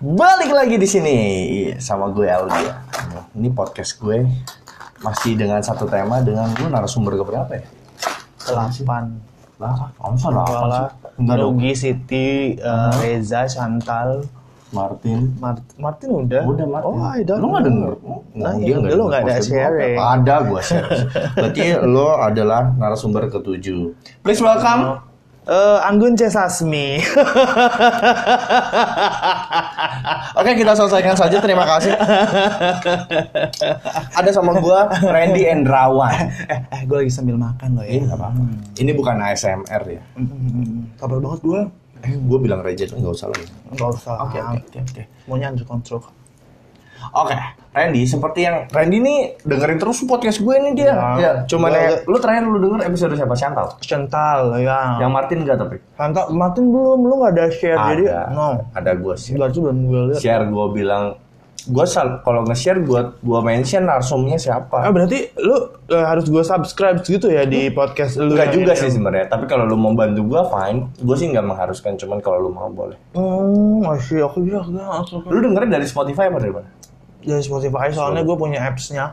Balik lagi di sini sama gue Aldi. Ini podcast gue masih dengan satu tema dengan gue narasumber keberapa ya? Delapan. Lah, kamu salah apa sih? Enggak. Nugi, Siti, eh, Reza, Chantal, Martin. Mart- Martin udah. Udah Martin. Oh, I don't Lu nggak know. denger? Nah, dia iya, nggak lu denger nggak ada sharing. Ada gue share. Berarti lo adalah narasumber ketujuh. Please welcome. Eh, Anggun C. Sasmi. Oke kita selesaikan saja. Terima kasih. Ada sama gue Randy Endrawan. eh, eh, gue lagi sambil makan loh ya. Ini nggak apa-apa. Ini bukan ASMR ya. Kabar banget gue. Eh, gue bilang tuh nggak usah lagi. Gak usah. Oke, oke, oke. Maunya under control. Oke, Randy, seperti yang Randy nih dengerin terus podcast gue nih dia. Ya, Ya, cuman gua- ya, lu terakhir lu denger episode siapa? Chantal. Chantal ya. Yang Martin enggak tapi? Chantal, Martin belum, lu gak ada share jadi no. Ada gue share. Berarti belum gue lihat. Share gue bilang gue sal kalau nge-share gue gue mention narsumnya siapa. Ah berarti lu eh, harus gue subscribe gitu ya di podcast lu. Enggak yang juga sih sebenarnya, tapi kalau lu mau bantu gue fine. Gue sih nggak mengharuskan, cuman kalau lu mau boleh. Hmm, masih aku ya, aku Lu dengerin dari Spotify apa dari mana? dari Spotify soalnya gue punya apps-nya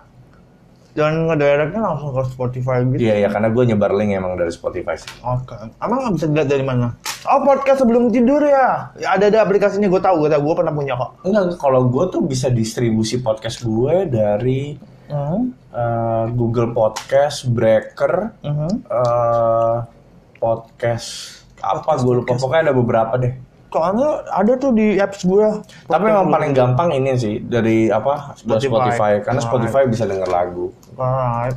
dan ngedirectnya langsung ke Spotify gitu. Iya ya karena gue nyebar link emang dari Spotify sih. Oke. Emang nggak bisa dilihat dari mana? Oh podcast sebelum tidur ya? ya ada ada aplikasinya gue tahu, gue tahu, gue pernah punya kok. Enggak, kalau gue tuh bisa distribusi podcast gue dari Hmm. eh, Google Podcast, Breaker, Mhm. eh, podcast apa gue lupa pokoknya ada beberapa deh. Soalnya ada tuh di apps gue. Tapi memang paling gampang ini sih dari apa Spotify. Spotify, karena Alright. Spotify bisa denger lagu. Alright.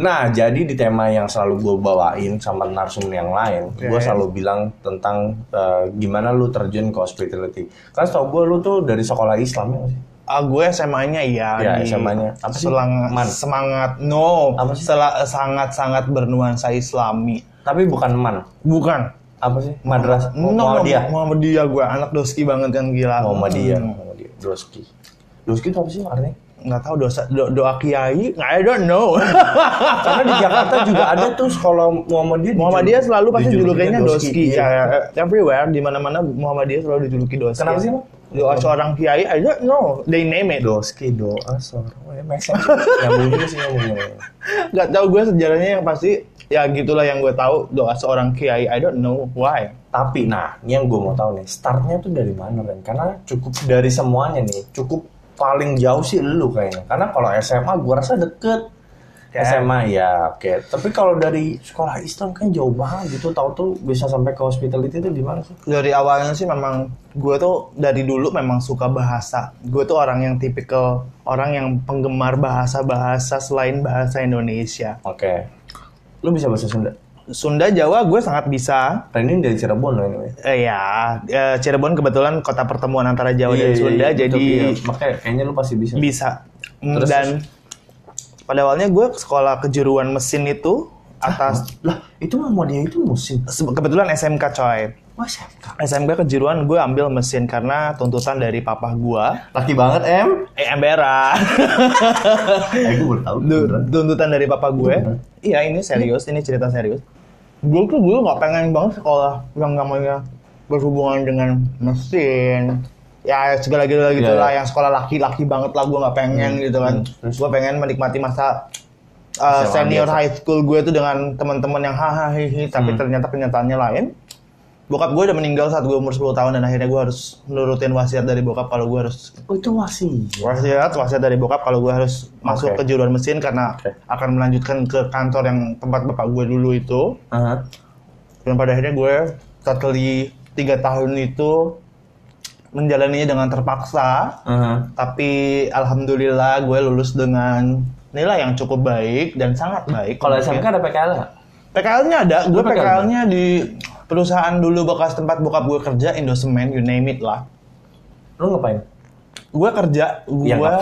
Nah, jadi di tema yang selalu gue bawain sama narsum yang lain, Oke. gue selalu bilang tentang eh, gimana lu terjun ke hospitality. Karena tau gue lu tuh dari sekolah Islam ya sih? Ah, gue SMA-nya iya Ya, di SMA-nya. Apa sih? Selang- Man. semangat no Apa sih? Sela- sangat-sangat bernuansa Islami Tapi bukan man. bukan Apa sih? Madras. no, Muhammadiyah. Muhammadiyah gue anak doski banget kan gila Muhammadiyah. Hmm. Muhammadiyah. Doski. Doski itu apa sih artinya? Nggak tahu dosa do- doa kiai I don't know Karena di Jakarta juga ada tuh sekolah Muhammadiyah. Muhammadiyah selalu pasti julukannya doski. Ya, eh, everywhere di mana-mana Muhammadiyah selalu dijuluki doski Kenapa sih, doa seorang kiai I don't know they name it Doski doa seorang. Oh, ya, make sense. Nyambung juga sih nyambung. nggak tahu gue sejarahnya yang pasti ya gitulah yang gue tahu doa seorang kiai I don't know why Tapi nah, ini yang gue mau tahu nih, startnya tuh dari mana Ren? Karena cukup dari semuanya nih, cukup paling jauh sih lu kayaknya. Karena kalau SMA gue rasa deket. Ya. SMA ya, oke. Tapi kalau dari sekolah Islam kan jauh banget gitu. Tahu tuh bisa sampai ke hospitality itu gimana sih? dari awalnya sih memang gue tuh dari dulu memang suka bahasa. Gue tuh orang yang tipikal orang yang penggemar bahasa-bahasa selain bahasa Indonesia. Oke. Lu bisa bahasa Sunda? Sunda Jawa gue sangat bisa. Ini dari Cirebon loh ini. Eh, ya, eh, Cirebon kebetulan kota pertemuan antara Jawa dan Sunda, jadi iya. makanya kayaknya lu pasti bisa. bisa. Mm, Terus, dan pada awalnya gue sekolah kejuruan mesin itu atas Lah, itu mau dia itu se- kebetulan SMK coy. Wah, SMK. SMK kejuruan gue ambil mesin karena tuntutan dari papa gue. Laki banget, Em. Eh, embera. Eh, gue baru tahu. Tuntutan dari papa gue. Iya ini serius, ini cerita serius. Gue tuh dulu nggak pengen banget sekolah yang namanya berhubungan dengan mesin. Ya segala gitu gitu Iya. lah, yang sekolah laki-laki banget lah gue nggak pengen gitu kan. Terus? Gue pengen menikmati masa uh, senior biasa. high school gue tuh dengan teman-teman yang hahaha tapi ternyata kenyataannya lain. Bokap gue udah meninggal saat gue umur 10 tahun dan akhirnya gue harus nurutin wasiat dari bokap kalau gue harus Oh, itu masih. wasiat wasiat dari bokap kalau gue harus masuk ke juruan mesin karena Oke. akan melanjutkan ke kantor yang tempat bapak gue dulu itu Aha. dan pada akhirnya gue setelah tiga tahun itu menjalaninya dengan terpaksa Aha. tapi alhamdulillah gue lulus dengan nilai yang cukup baik dan sangat baik Kalau SMK ada PKL nggak? PKL-nya ada gue Lu PKL? PKL-nya di perusahaan dulu bekas tempat bokap gue kerja Indosemen you name it lah Lu ngapain? gue kerja gue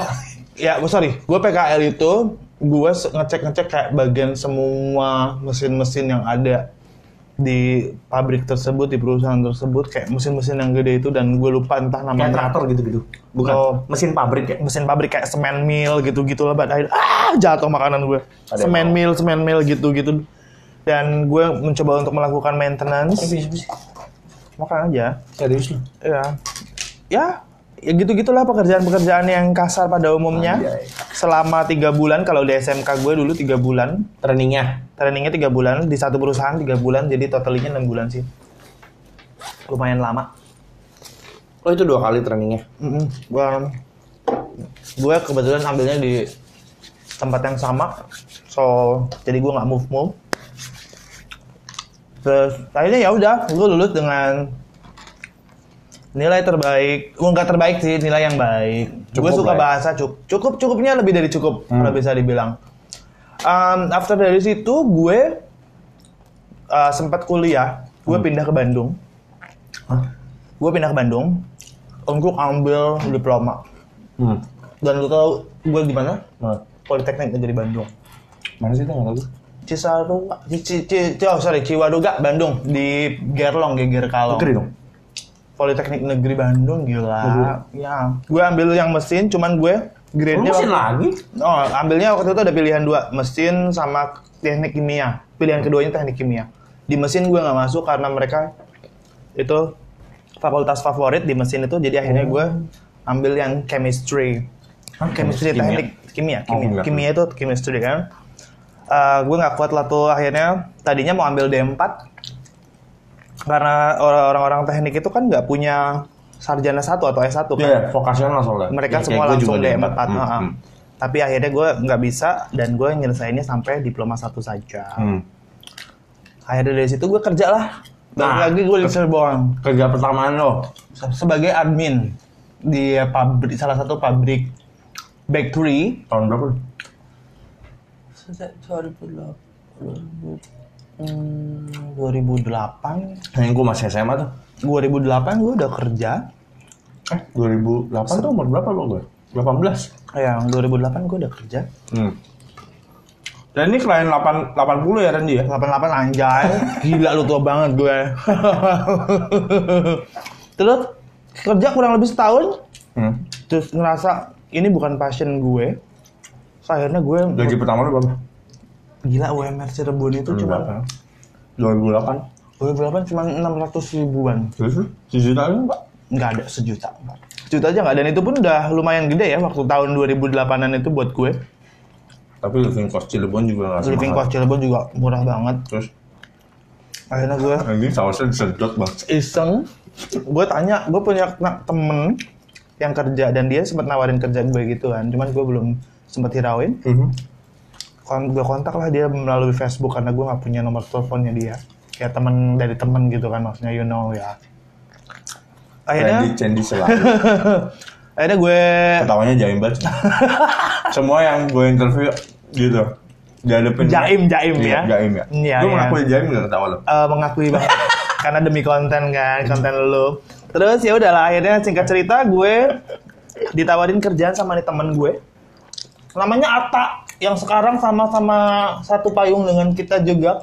Ya, ya sorry gue PKL itu gue ngecek ngecek kayak bagian semua mesin-mesin yang ada di pabrik tersebut di perusahaan tersebut kayak mesin-mesin yang gede itu dan gue lupa entah Kayak namanya traktor gitu-gitu. Bukan. Oh. Mesin pabrik ya? mesin pabrik kayak semen mill gitu-gitu lah pada akhirnya ah jatuh makanan gue semen mill semen mill gitu-gitu dan gue mencoba untuk melakukan maintenance bisa bisa. makan aja Serius lu? ya ya ya gitu gitulah pekerjaan-pekerjaan yang kasar pada umumnya Anjay. selama tiga bulan kalau di SMK gue dulu tiga bulan Trainingnya. trainingnya tiga bulan di satu perusahaan tiga bulan jadi totalnya enam bulan sih lumayan lama Oh itu dua kali trainingnya. Mm-mm. Gua gue kebetulan ambilnya di tempat yang sama, so jadi gue nggak move move. Terus akhirnya ya udah, gue lulus dengan nilai terbaik, gue nggak terbaik sih, nilai yang baik. Gue suka lah ya. bahasa cukup, cukup cukupnya lebih dari cukup Hmm. kalau bisa dibilang. Um, after dari situ gue uh, sempat kuliah, gue Hmm. pindah ke Bandung Hah? gue pindah ke Bandung untuk ambil diploma Hmm. dan lu tau gue di mana Nah, Politeknik Negeri Bandung mana sih itu nggak tahu? Cisarua Ci, Ci, Ci- Ci- oh sorry Ciwaduga Bandung di Gerlong Geger Kalong Negeri dong. Politeknik Negeri Bandung gila Negeri. ya gue ambil yang mesin cuman gue grade-nya mesin waktu- lagi? oh ambilnya waktu itu ada pilihan dua mesin sama teknik kimia pilihan keduanya teknik kimia di mesin gue nggak masuk karena mereka itu fakultas favorit di mesin itu jadi akhirnya gue ambil yang chemistry Hah, chemistry kimia? teknik kimia Oh, kimia, kimia. kimia itu chemistry kan Eh, gue nggak kuat lah tuh akhirnya tadinya mau ambil D4 karena orang-orang teknik itu kan nggak punya sarjana satu atau S1 kan Iya, vokasional soalnya. mereka Ya, semua langsung juga D4 Hmm, heeh. hmm. tapi akhirnya gue nggak bisa dan gue nyelesainnya sampai diploma satu saja Hmm. akhirnya dari situ gue kerja lah Nah, lagi gue di Cirebon Kerja pertamaan lo. Se- sebagai admin di pabrik salah satu pabrik bakery Tahun berapa? Sejak 2008 2008 Yang gue masih SMA tuh. 2008 gue udah kerja Eh, 2008 tuh umur berapa lo gue? 18. yang 2008 gue udah kerja Hmm. Dan ini klien 8, 80 ya Randy ya? 88 anjay gila lu tua banget gue terus kerja kurang lebih setahun Hmm. terus ngerasa ini bukan passion gue so, akhirnya gue Gaji pertama lo berapa? gila UMR Cirebon itu cuma 2008. 2008 cuma 600 ribuan Terus lu? Sejuta lu pak? nggak ada sejuta sejuta aja nggak dan itu pun udah lumayan gede ya waktu tahun 2008an itu buat gue Tapi living cost Cirebon juga nggak living cost Cirebon juga murah banget Terus akhirnya gue ini sausnya disedot bang. iseng gue tanya gue punya temen yang kerja dan dia sempat nawarin kerja gue gitu kan cuman gue belum sempat hirauin kon gue kontak lah dia melalui Facebook karena gue nggak punya nomor teleponnya dia kayak temen dari temen gitu kan maksudnya you know ya akhirnya Randy Cendi selalu. akhirnya gue Ketawanya jaim banget. Semua yang gue interview gitu. Dihadapin Jaim, jaim Iya, ya? Jaim ya. Iya, Gue iya. mengakui jaim gak ketawa lo. eh, mengakui banget karena demi konten kan konten lu terus ya udahlah akhirnya singkat cerita gue ditawarin kerjaan sama nih temen gue namanya Ata yang sekarang sama-sama satu payung dengan kita juga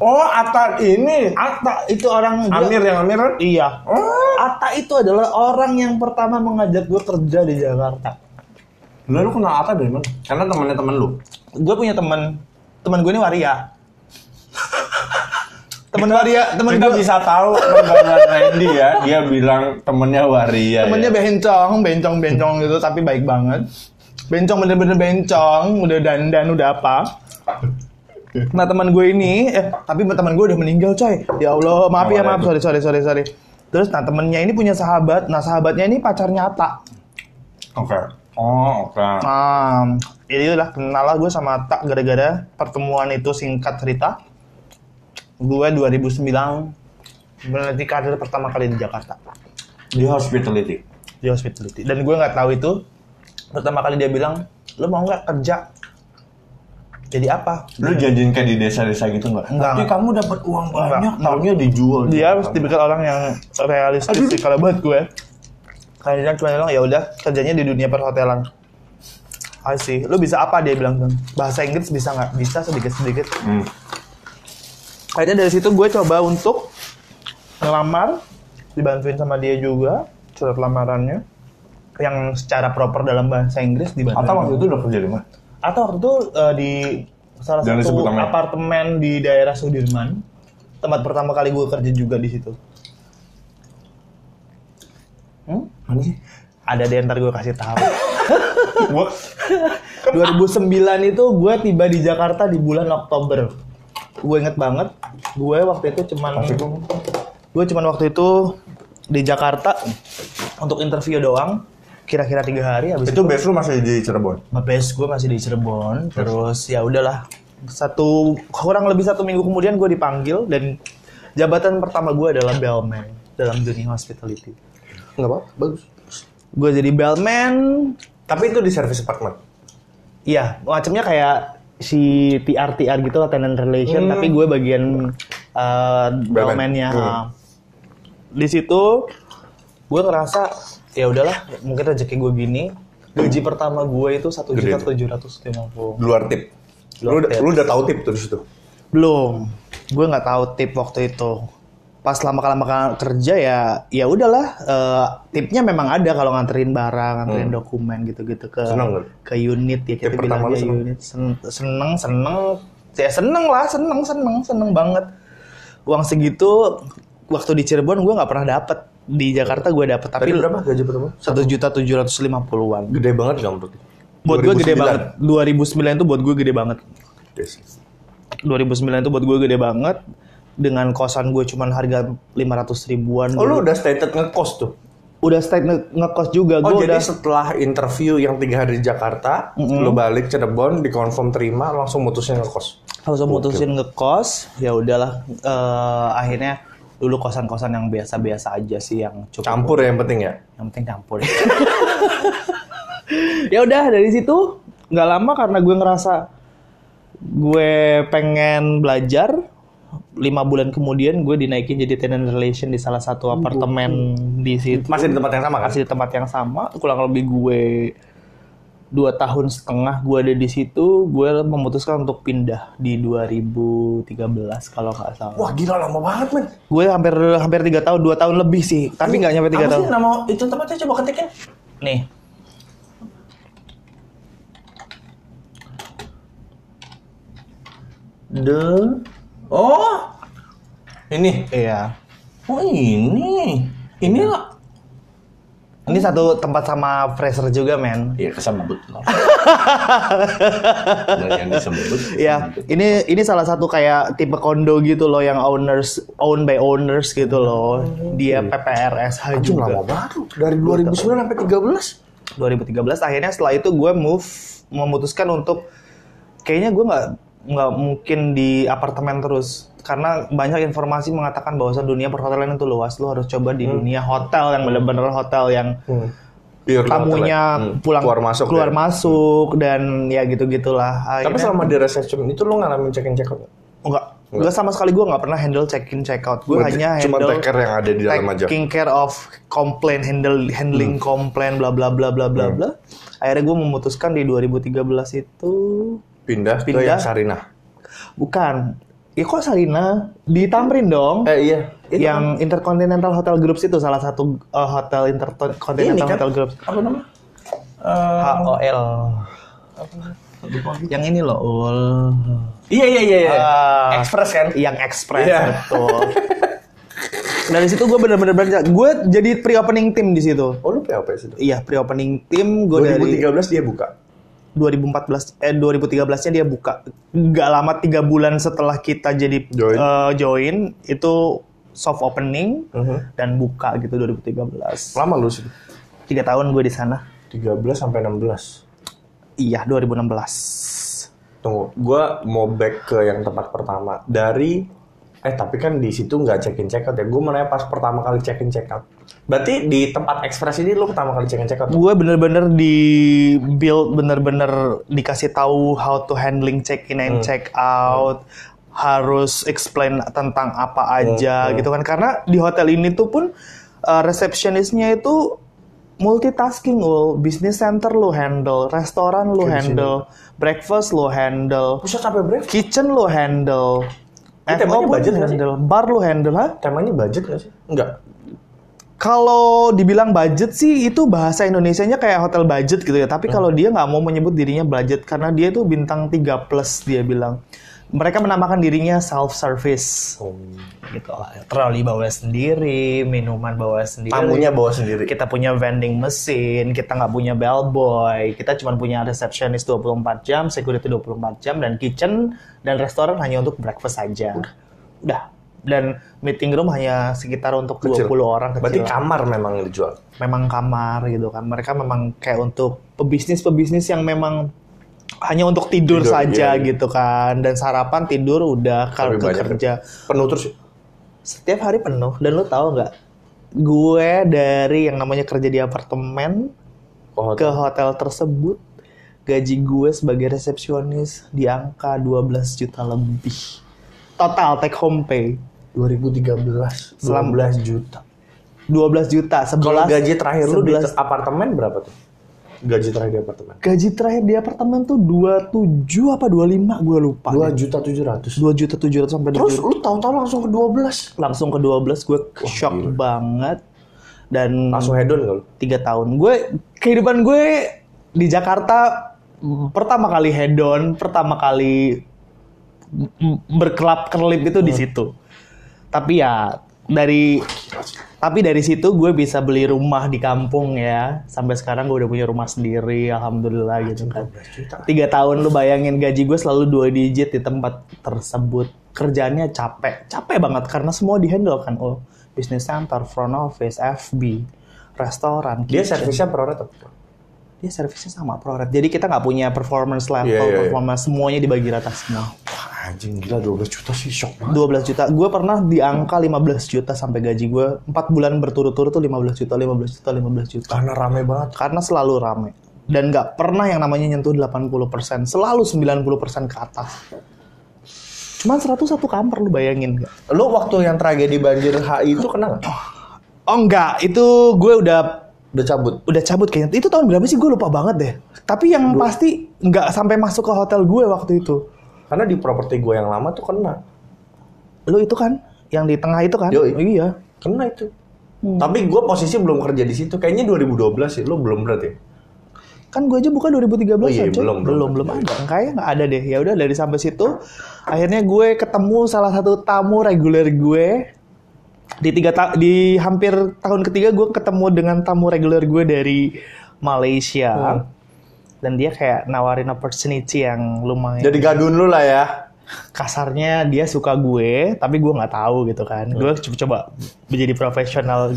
Oh, Atta ini. Ata itu orang dia- Amir yang Amir iya Oh. Ata itu adalah orang yang pertama mengajak gue kerja di Jakarta Lalu lu kenal Atta dari mana? Karena temannya temen lu. gue punya temen temen gue ini waria temen waria temen Kita gue bisa tahu pergaulan Randy ya. Dia bilang temennya waria. temennya ya. bencong bencong bencong gitu tapi baik banget bencong bener-bener bencong. Udah dandan udah apa. Nah teman gue ini eh tapi teman gue udah meninggal coy. Ya allah maaf ya maaf. Sorry sorry sorry sorry. Terus nah temennya ini punya sahabat. Nah sahabatnya ini pacarnya Ata Oke. Oh, oke. nah ini udah kenal lah gue sama Ata gara-gara pertemuan itu singkat cerita. Gue 2009 meneliti karir pertama kali di Jakarta. Di hospitality. di hospitality. Dan gue nggak tahu itu pertama kali dia bilang lo mau nggak kerja? Jadi apa? Lu janjiin kayak di desa-desa gitu nggak? Enggak, Tapi kamu dapat uang Enggak. banyak, taunya dijual. dia harus tipikal orang yang realistis sih kalau buat gue. Kayaknya cuma bilang ya udah kerjanya di dunia perhotelan. I see. Lu bisa apa? Dia bilang kan bahasa Inggris bisa nggak? Bisa sedikit sedikit Hmm. akhirnya dari situ gue coba untuk ngelamar dibantuin sama dia juga surat lamarannya yang secara proper dalam bahasa Inggris dibantuin Atta waktu itu udah kerja di mana? atau waktu itu eh, di salah Jangan satu apartemen di daerah Sudirman tempat pertama kali gue kerja juga di situ hmm? Mana sih? Ada deh ntar gue kasih tahu. Gua 2009 itu gue tiba di Jakarta di bulan Oktober. Gue inget banget, gue waktu itu cuman gue cuman waktu itu di Jakarta untuk interview doang. Kira-kira tiga hari habis Itu base lu masih di Cirebon. base gue masih di Cirebon. Terus ya udahlah satu kurang lebih satu minggu kemudian gue dipanggil dan jabatan pertama gue adalah bellman dalam dunia hospitality. Enggak apa, bagus. Gue jadi bellman, Tapi itu di service apartment. Iya, macamnya kayak si TR TR gitu lah tenant relation, tapi gue bagian uh, bellman-nya. Hmm. Di situ gue ngerasa ya udahlah, mungkin rezeki gue gini. Gaji pertama gue itu satu juta tujuh ratus lima puluh. Luar tip. Lu, tip. lu udah tahu tip tuh di situ. Belum, gue nggak tahu tip waktu itu. Pas lama lama kerja ya, ya udahlah. eh, tipnya memang ada kalau nganterin barang, nganterin dokumen gitu-gitu ke Hmm. Seneng ke unit ya kita Tip bilangnya seneng? unit. Sen- seneng, seneng, ya seneng lah, seneng, seneng, seneng banget. Uang segitu waktu di Cirebon gue nggak pernah dapet. Di Jakarta gue dapet tapi Tadi berapa gaji pertama? satu juta tujuh ratus lima puluhan. Gede banget nggak menurut? Buat gue gede 2009. banget. 2009 itu buat gue gede banget. Gede sih. 2009 itu buat gue gede banget dengan kosan gue cuman harga 500 ribuan Oh lu udah stated ngekos tuh? udah stay nge- ngekos juga Oh jadi udah setelah interview yang tiga hari di Jakarta, lu balik Cirebon, dikonfirm terima, langsung mutusnya ngekos. langsung mutusin ngekos ya udahlah eh, akhirnya dulu kosan-kosan yang biasa-biasa aja sih yang cukup Campur ya yang penting ya. yang penting campur ya udah dari situ nggak lama karena gue ngerasa gue pengen belajar lima bulan kemudian gue dinaikin jadi tenant relation di salah satu apartemen di situ Masih di tempat yang sama kan? masih di tempat yang sama kurang lebih gue dua tahun setengah gue ada di situ gue memutuskan untuk pindah di 2013 kalau nggak salah. Wah gila lama banget men. gue hampir hampir tiga tahun dua tahun lebih sih tapi nggak nyampe tiga tahun sih nama itu tempatnya? Coba ketikin? nih. The Oh! Ini. Iya. Oh ini. Ini lah ini satu tempat sama Fraser juga men Iya kesebut loh. Dan yang disebut. Ya, ini ini salah satu kayak tipe kondo gitu loh yang owners own by owners gitu loh. Dia PPRSH Anjing juga. lama banget. Dari 2009 sampai 13. 2013 akhirnya setelah itu gue move memutuskan untuk kayaknya gue nggak nggak mungkin di apartemen terus karena banyak informasi mengatakan bahwa dunia perhotelan itu luas lu harus coba di dunia hotel yang bener-bener hotel yang Iya, tamunya Hmm. pulang keluar masuk. keluar ya. masuk dan ya gitu gitulah Tapi selama di reception itu lu ngalamin check in check out? Enggak. Enggak sama sekali gue nggak pernah handle check in check out. Gue hanya cuma handle take care yang ada di dalam aja. taking care of complaint, handle handling complaint, bla bla bla bla bla bla. Akhirnya gue memutuskan di 2013 itu Pindah, ke Pindah. yang Sarina. bukan. Ya kok Sarina di Tamrin dong. Eh iya. Itu yang Intercontinental Hotel Groups itu salah satu uh, hotel Intercontinental kan Hotel Groups. apa namanya? Eh, HOL. Yang ini loh, UL. iya iya iya. iya. Ah. Express kan? yang express Iya. betul. Dari situ gue bener-bener belajar. Gue jadi pre-opening tim di situ. Oh lu POP situ. Iya, pre-opening tim gue dari 2013 dia buka. 2014 eh 2013-nya dia buka. Gak lama tiga bulan setelah kita jadi Join. eh, join itu soft opening Mhm. dan buka gitu 2013. Lama lu situ. Tiga tahun gue di sana. 13 sampai 16. Iya, 2016. Tunggu, gua mau back ke yang tempat pertama. Dari eh tapi kan di situ nggak check in check out ya. Gue mau nanya pas pertama kali check in check out. Berarti di tempat express ini lu pertama kali check in check out. gue bener-bener di build bener-bener dikasih tahu how to handling check in and check out harus explain tentang apa aja gitu kan karena di hotel ini tuh pun uh, receptionistnya itu multitasking lo business center lo handle restoran lo handle breakfast lo handle Pusat sampai break. kitchen lo handle FO temanya pun budget sih? handle bar lo handle ha Temanya budget nggak sih? Enggak. Kalau dibilang budget sih itu bahasa Indonesianya kayak hotel budget gitu ya. Tapi kalau dia nggak mau menyebut dirinya budget karena dia tuh bintang 3 plus dia bilang. mereka menamakan dirinya self service Oh. gitu. Troli bawa sendiri, minuman bawa sendiri. Tamunya bawa sendiri. Kita punya vending mesin, kita nggak punya bellboy, kita cuma punya resepsionis 24 jam, security 24 jam, dan kitchen dan restoran hanya untuk breakfast saja. Udah. Dan meeting room hanya sekitar untuk 20 Kecil. orang kecil. Berarti kamar memang dijual. memang kamar gitu kan. Mereka memang kayak untuk pebisnis-pebisnis yang memang hanya untuk tidur, Tidur, saja iya, iya. gitu kan. Dan sarapan tidur udah kalau ke kerja. Penuh terus. Setiap hari penuh. Dan lu tahu nggak? Gue dari yang namanya kerja di apartemen Oh, ke hotel tersebut gaji gue sebagai resepsionis di angka 12 juta lebih. Total take home pay 2013, Selam- 12 juta. 12 juta. 11, Kalau gaji terakhir lu di 11 apartemen berapa tuh? Gaji terakhir di apartemen. gaji terakhir di apartemen tuh 27 apa 25 gue lupa. 2 juta 700. 2 juta 700 sampai 2 Terus juta. lu tahu-tahu langsung ke 12. langsung ke 12 gue shock banget dan Langsung hedon lu? tiga tahun gue kehidupan gue di Jakarta pertama kali hedon pertama kali berkelap kelip itu di situ tapi ya dari tapi dari situ gue bisa beli rumah di kampung ya sampai sekarang gue udah punya rumah sendiri alhamdulillah gitu kan 12 juta. tiga tahun lu bayangin gaji gue selalu dua digit di tempat tersebut kerjaannya capek capek banget karena semua dihandle kan oh business center front office FB restoran Dia kitchen. servisnya pro rate apa? dia servisnya sama ProRed jadi kita nggak punya performance level Iya, iya, iya. performance semuanya dibagi rata semua anjing gila 12 juta sih shock banget. 12 juta. Gue pernah di angka 15 juta sampai gaji gue 4 bulan berturut-turut tuh 15 juta 15 juta 15 juta. Karena rame banget. karena selalu rame. Dan nggak pernah yang namanya nyentuh 80% selalu 90% ke atas. Cuman 101 kamar lu bayangin nggak? Lu waktu yang tragedi banjir HI itu kena nggak? oh enggak itu gue udah Udah cabut. udah cabut kayaknya. Itu tahun berapa sih? Gue lupa banget deh. Tapi yang pasti nggak sampai masuk ke hotel gue waktu itu Karena di properti gue yang lama tuh kena. lu itu kan yang di tengah itu kan Yoi. Iya Kena itu. Tapi gue posisi belum kerja di situ. Kayaknya 2012 sih. Lu belum berarti. kan gue aja buka 2013 Oh iya, ya, coy. belum, belum. belum belum ada kayaknya nggak ada deh ya udah dari sampai situ akhirnya gue ketemu salah satu tamu reguler gue di tiga ta- di hampir tahun ketiga gue ketemu dengan tamu reguler gue dari Malaysia Hmm. Dan dia kayak nawarin opportunity yang lumayan Jadi gadun lu lah ya. kasarnya dia suka gue tapi gue nggak tahu gitu kan gue coba coba menjadi profesional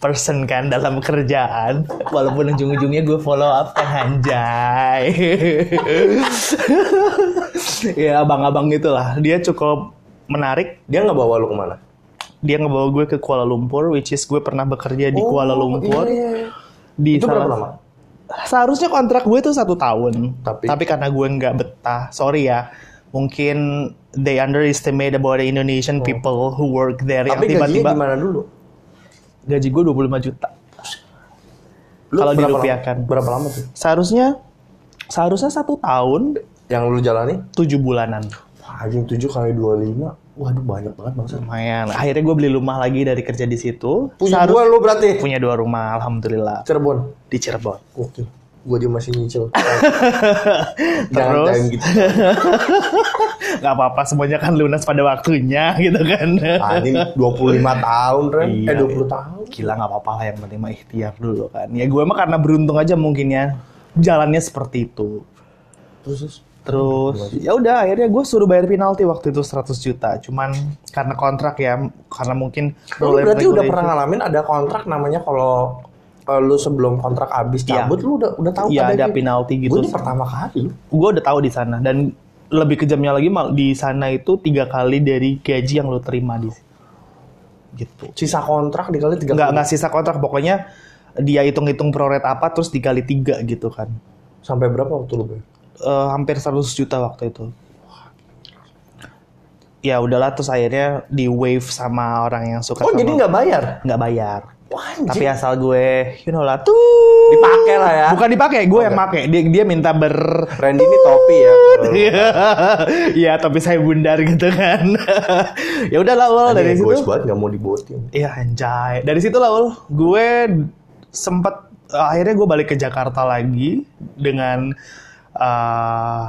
person kan dalam kerjaan walaupun ujung-ujungnya gue follow up kan anjay ya abang-abang gitulah dia cukup menarik Dia nggak bawa lu ke mana? dia ngebawa gue ke Kuala Lumpur which is gue pernah bekerja di Kuala Lumpur iya, iya. di Itu berapa salah- lama? Seharusnya kontrak gue tuh satu tahun. Tapi? karena gue nggak betah, sorry ya. Mungkin they underestimate about the Indonesian people who work there Oh. Tapi yang tiba-tiba gimana dulu? gaji gue 25 juta. Kalau dirupiahkan. lama- Berapa lama tuh? Seharusnya seharusnya satu tahun Yang lu jalani? tujuh bulanan. Anjing 7 kali 25. Waduh, banyak banget bangsa. Lumayan. Akhirnya gue beli rumah lagi dari kerja di situ. Punya Seharus- dua lu berarti? punya dua rumah, alhamdulillah Cirebon. di Cirebon. Oke. Gue aja masih nyicil. Terus? jangan gitu. Gak apa-apa, semuanya kan lunas pada waktunya gitu kan. Anjing 25 tahun, Ren. Iya, eh 20 tahun. gila nggak apa-apa lah yang penting mah ikhtiar dulu kan ya gue mah karena beruntung aja mungkin ya jalannya seperti itu Terus, terus. ya udah akhirnya gue suruh bayar penalti waktu itu 100 juta cuman karena kontrak ya karena mungkin Lu berarti udah pernah ngalamin ada kontrak namanya kalau eh, lu sebelum kontrak habis Iya. cabut lu udah udah tahu Iya, ada gitu. penalti gitu. Gue ini pertama kali. gue udah tahu di sana dan lebih kejamnya lagi mal- di sana itu tiga kali dari gaji yang lo terima di gitu Sisa kontrak dikali tiga nggak nggak sisa kontrak pokoknya dia hitung-hitung proret apa terus dikali tiga gitu kan Sampai berapa waktu lu bayar? Eh, hampir 100 juta waktu itu. Ya udahlah terus akhirnya di wave sama orang yang suka Oh, sama jadi nggak bayar? nggak bayar. Anjing. Tapi asal gue, you know lah, tuh dipakai lah ya. bukan dipakai, gue yang pakai. Dia dia minta ber Randy ini topi ya. Iya, tapi saya bundar gitu kan. ya udahlah Ul, dari Dari situ. gue banget nggak mau dibotin. Iya anjay. Dari situ lah Ul, gue sempet akhirnya gue balik ke Jakarta lagi dengan eh,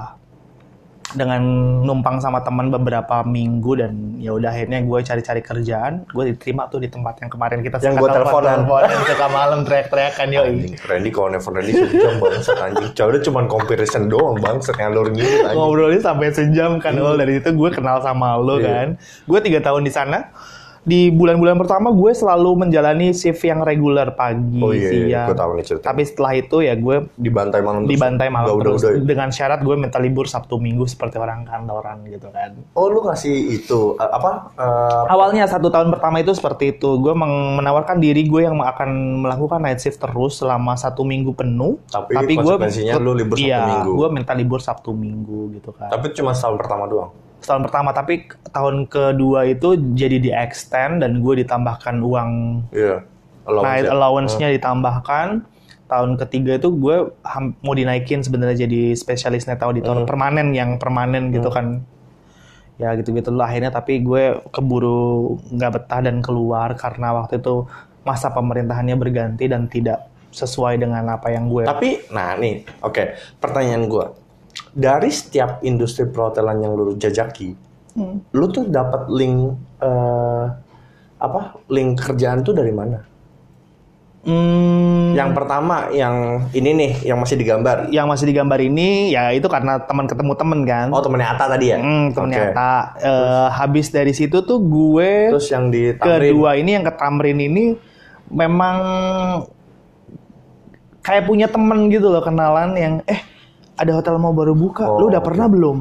dengan numpang sama teman beberapa minggu dan ya udah akhirnya gue cari-cari kerjaan gue diterima tuh di tempat yang kemarin kita Yang suka gua teleponan. teleponan suka malam teriak-teriakan yo Randy kalau never Randy sejam bangsat anjing. Coba cuma comparison doang bangsat ngalur gitu ngobrolnya sampai sejam kan Ul. dari itu gue kenal sama lo Iya. kan gue tiga tahun di sana di bulan-bulan pertama gue selalu menjalani shift yang reguler pagi Oh iya, iya, siang gue tahu nih cerita. tapi setelah itu ya gue Dibantai malam terus. dibantai malam Udah, udah, terus udah. dengan syarat gue minta libur sabtu minggu seperti orang kantoran gitu kan Oh lu ngasih itu apa? eh, Awalnya satu tahun pertama itu seperti itu. Gue menawarkan diri gue yang akan melakukan night shift terus selama satu minggu penuh. Tapi gue konsekuensinya lu libur Sabtu iya, Minggu. gue minta libur Sabtu Minggu gitu kan. tapi cuma setahun pertama doang. Setahun pertama, tapi tahun kedua itu jadi di extend dan gue ditambahkan uang Iya. Allowance night ya? allowance-nya ditambahkan. Tahun ketiga itu gue mau dinaikin sebenarnya jadi spesialis net auditor Hmm. permanen yang permanen gitu kan. Ya gitu-gitu lah akhirnya tapi gue keburu nggak betah dan keluar karena waktu itu masa pemerintahannya berganti dan tidak sesuai dengan apa yang gue Tapi, nah nih, oke. Pertanyaan gue, dari setiap industri perhotelan yang lu jajaki, Hmm. lu tuh dapat link eh, apa? Link kerjaan tuh dari mana? Hmm, Yang pertama, yang ini nih, yang masih digambar. yang masih digambar ini ya itu karena teman ketemu temen kan. Oh temennya Ata tadi ya? Hmm, temennya Oke. Ata. Eh, habis dari situ tuh gue Terus yang di Tamrin. kedua ini yang ke Tamrin ini memang kayak punya temen gitu loh kenalan yang eh ada hotel mau baru buka, Oh, lu udah oke. pernah belum?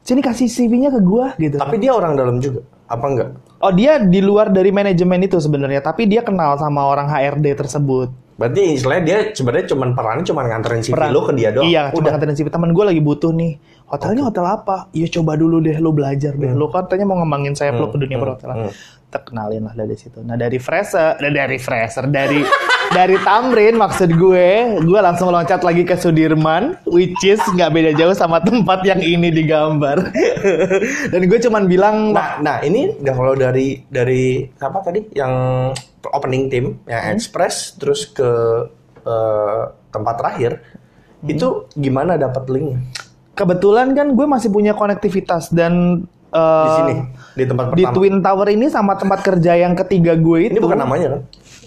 Sini kasih CV-nya ke gua gitu. Tapi dia orang dalam juga, apa enggak? Oh dia di luar dari manajemen itu sebenarnya, tapi dia kenal sama orang HRD tersebut. Berarti istilahnya dia sebenarnya cuman perannya cuman nganterin CV Peran- lu ke dia doang. Iya, cuma nganterin CV teman gue lagi butuh nih. Hotelnya hotel apa? Iya coba dulu deh, lu belajar deh. Lu katanya mau ngembangin sayap lu ke dunia perhotelan. hmm. Terkenalin lah dari situ. Nah dari Fraser, eh, dari Fraser, dari dari Tamrin maksud gue, gue langsung loncat lagi ke Sudirman, which is nggak beda jauh sama tempat yang ini digambar. Dan gue cuman bilang, Nah, nah ini udah kalau dari dari apa tadi yang opening team yang Express terus ke eh, tempat terakhir itu gimana dapat linknya kebetulan kan gue masih punya konektivitas dan eh, di sini di tempat di pertama. Twin Tower ini sama tempat kerja yang ketiga gue itu Ini bukan namanya kan?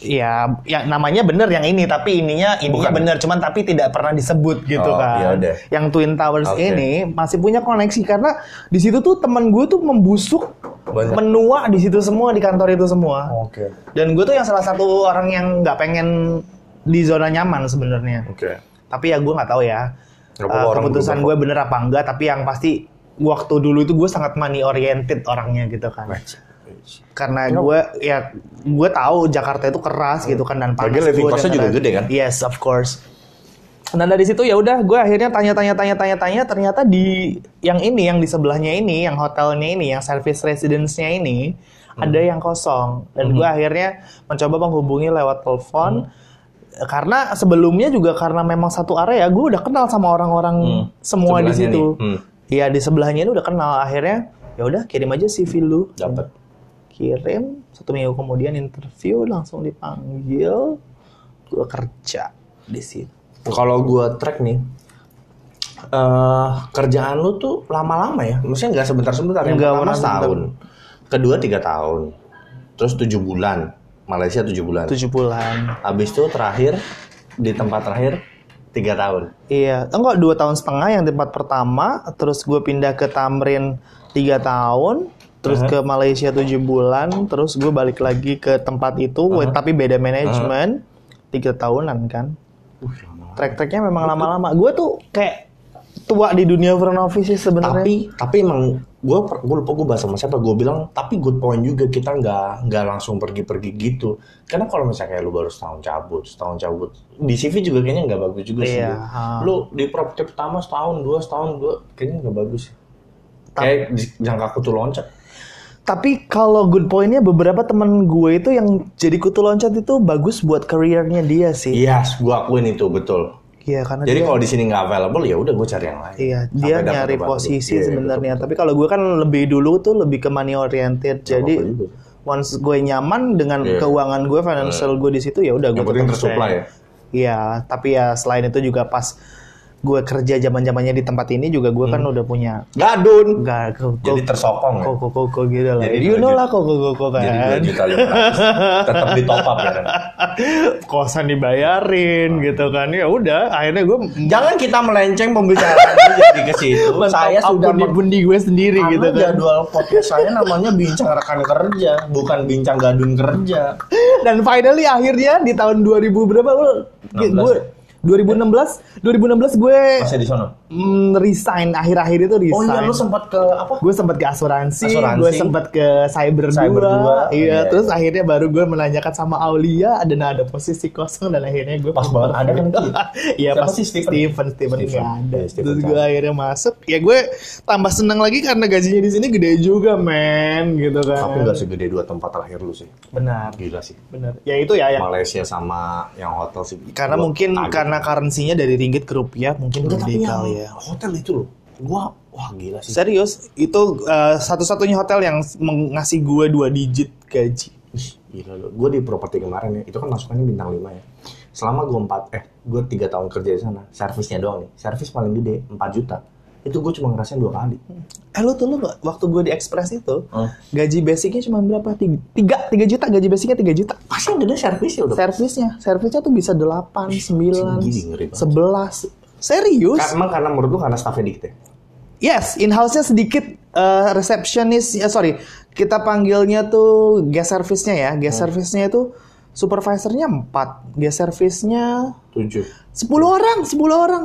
Ya, ya namanya bener yang ini, tapi ininya ininya Bukan. bener, cuman tapi tidak pernah disebut gitu Oh, kan. ya udah. Yang Twin Towers Oke. ini masih punya koneksi karena di situ tuh temen gue tuh membusuk, Banyak. menua di situ semua di kantor itu semua. Oke. Dan gue tuh yang salah satu orang yang nggak pengen di zona nyaman sebenarnya. Oke. Tapi ya gue nggak tahu ya orang keputusan gue bener apa enggak. Tapi yang pasti waktu dulu itu gue sangat money oriented orangnya gitu kan karena gue ya gue tahu Jakarta itu keras gitu kan dan panas Lagian living cost-nya juga gede kan? yes of course dan dari situ ya udah gue akhirnya tanya-tanya tanya-tanya tanya ternyata di yang ini yang di sebelahnya ini yang hotelnya ini yang service residence-nya ini Hmm. ada yang kosong dan gue akhirnya mencoba menghubungi lewat telepon karena sebelumnya juga karena memang satu area gue udah kenal sama orang-orang semua di Hmm. Situ. Hmm. Iya di sebelahnya ini udah kenal akhirnya ya udah kirim aja CV lu Dapat. Kirim satu minggu kemudian interview langsung dipanggil gue kerja di situ Kalau gua track nih eh kerjaan lu tuh lama-lama ya? Maksudnya nggak sebentar-sebentar, yang pertama pernah setahun. Kedua tiga tahun. Terus tujuh bulan. Malaysia tujuh bulan. tujuh bulan Habis itu terakhir di tempat terakhir tiga tahun. iya enggak dua tahun setengah yang tempat pertama terus gue pindah ke Tamrin tiga tahun terus ke Malaysia tujuh bulan terus gue balik lagi ke tempat itu tapi beda manajemen tiga tahunan kan. Track-tracknya memang lama-lama. Gue tuh kayak tua di dunia front office sih sebenarnya. Tapi tapi emang gue gue lupa gue bahas sama siapa. Gue bilang tapi good point juga kita nggak nggak langsung pergi-pergi gitu. Karena kalau misalnya kayak lu baru setahun cabut setahun cabut di CV juga kayaknya nggak bagus juga sih Iya, Lu. ha. lu di properti pertama setahun dua setahun dua kayaknya nggak bagus kayak jangka kutu loncat Tapi kalau good pointnya beberapa temen gue itu yang jadi kutu loncat itu bagus buat karirnya dia sih. yes gue akuin itu betul Iya karena jadi kalau di sini nggak available ya udah gue cari yang lain iya Sampai dia nyari posisi baru. Iya, sebenarnya. Tapi kalau gue kan lebih dulu tuh lebih ke money oriented. Jadi apa-apa juga. once gue nyaman dengan Iya. keuangan gue, financial gue di situ ya udah gue yang penting tersupply ya Iya, tapi ya selain itu juga pas gue kerja zaman zamannya di tempat ini juga gue kan udah punya Gadun. Gak, kok, Jadi tersokong ya. kok, kok, kok, gitu lah. Jadi you know lah kok, kok, kok, kok, Jadi 2 kan. juta 500. Tetap di top up ya. Ren? Kosan dibayarin gitu kan. Ya udah, akhirnya gue Jangan kita melenceng pembicaraan jadi ke situ. Saya sudah bundi gue sendiri Karena gitu kan. jadwal podcast saya namanya bincang rekan kerja, bukan bincang gadun kerja. Dan finally akhirnya di tahun 2000 berapa lu? 16 Gue? 2016 2016 gue Masih di sana. mm, resign akhir-akhir itu Oh resign. iya, lu sempat ke apa? gue sempat ke asuransi, Asuransi. gue sempat ke cyber, Cyber dua, dua, iya. iya. Terus akhirnya baru gue menanyakan sama Aulia, ada nah ada posisi kosong dan akhirnya gue Pas banget ada kan itu? Iya pas sih, Steven? Steven, Steven, Steven. nggak ada. Iya, Steven Terus gue akhirnya masuk, ya gue tambah senang lagi karena gajinya di sini gede juga men, gitu kan. Tapi nggak segede dua tempat terakhir lu sih. Benar, Gila sih. benar. Ya itu ya, ya. Malaysia sama yang hotel sih. Karena mungkin kaget. karena currency-nya dari ringgit ke rupiah mungkin Enggak, gede kali ya. hotel itu loh. Gua wah gila sih. Serius, itu eh, satu-satunya hotel yang ngasih gue dua digit gaji. Gila loh. Gue di properti kemarin ya, itu kan masukannya bintang 5 ya. Selama gue 4, eh gue 3 tahun kerja di sana, servisnya doang nih. Servis paling gede 4 juta. Itu gue cuma ngerasain dua kali. Eh lu tuh lu nggak- waktu gue di Express itu Hmm. gaji basicnya cuma berapa? Tiga, tiga, tiga juta gaji basicnya tiga juta. Pasti yang gede servisnya udah. Servisnya, servisnya tuh bisa delapan, sembilan, sebelas. Serius? Ka- Emang karena menurut lu karena staffnya dikit ya? Yes, in house-nya sedikit eh, receptionist, ya sorry, kita panggilnya tuh guest service-nya ya. Guest service-nya itu supervisornya 4, guest service-nya 7. 10 orang, 10 orang.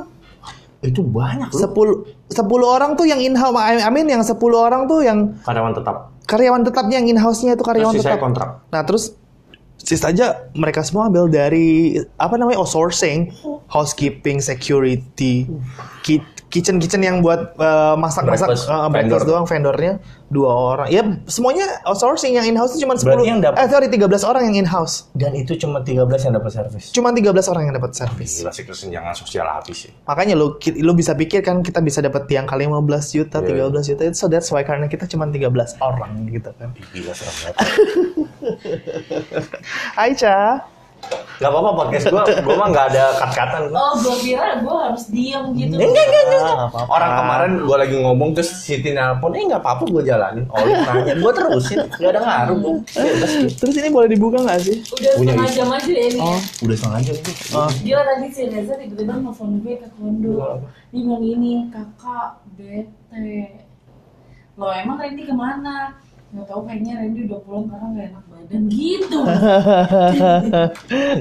Itu banyak loh. 10 10 orang tuh yang in house, I mean yang 10 orang tuh yang Karyawan tetap. karyawan tetapnya yang in house-nya itu karyawan Terus tetap. kontrak. Nah, terus sisa aja mereka semua ambil dari apa namanya outsourcing, housekeeping, security, ki- kitchen kitchen yang buat uh, masak-masak Breakfast, uh, breakfast vendor. doang vendornya dua orang. Ya semuanya outsourcing yang in house itu cuma 10. Berarti yang dapat- Eh sorry 13 orang yang in house. Dan itu cuma 13 yang dapat servis. Cuma 13 orang yang dapat service. Gila sih kesenjangan sosial habis sih. Makanya lu ki- lu bisa pikir kan kita bisa dapat yang kali 15 juta, Iya, 13 juta. So that's why karena kita cuma 13 orang gitu kan. Gila serem banget. Hai Ca. Gak apa-apa podcast gue, gue mah gak ada kat-katan. Oh, gue kira gue harus diem gitu. Enggak, enggak, enggak. Orang kemarin gue lagi ngomong terus Siti nelpon, eh gak apa-apa gue jalanin. Oh lu nanya, gue terusin. Gak ada ngaruh gue. Terus ini boleh dibuka nggak sih? Udah Punya setengah jam aja ya ini. Oh. ya. Udah setengah jam itu. Gila tadi si Reza tiba-tiba nelfon gue ke kondo. Dia bilang ini, kakak bete. Loh emang Randy ke mana? Gak tau kayaknya Randy udah pulang karena gak enak badan gitu.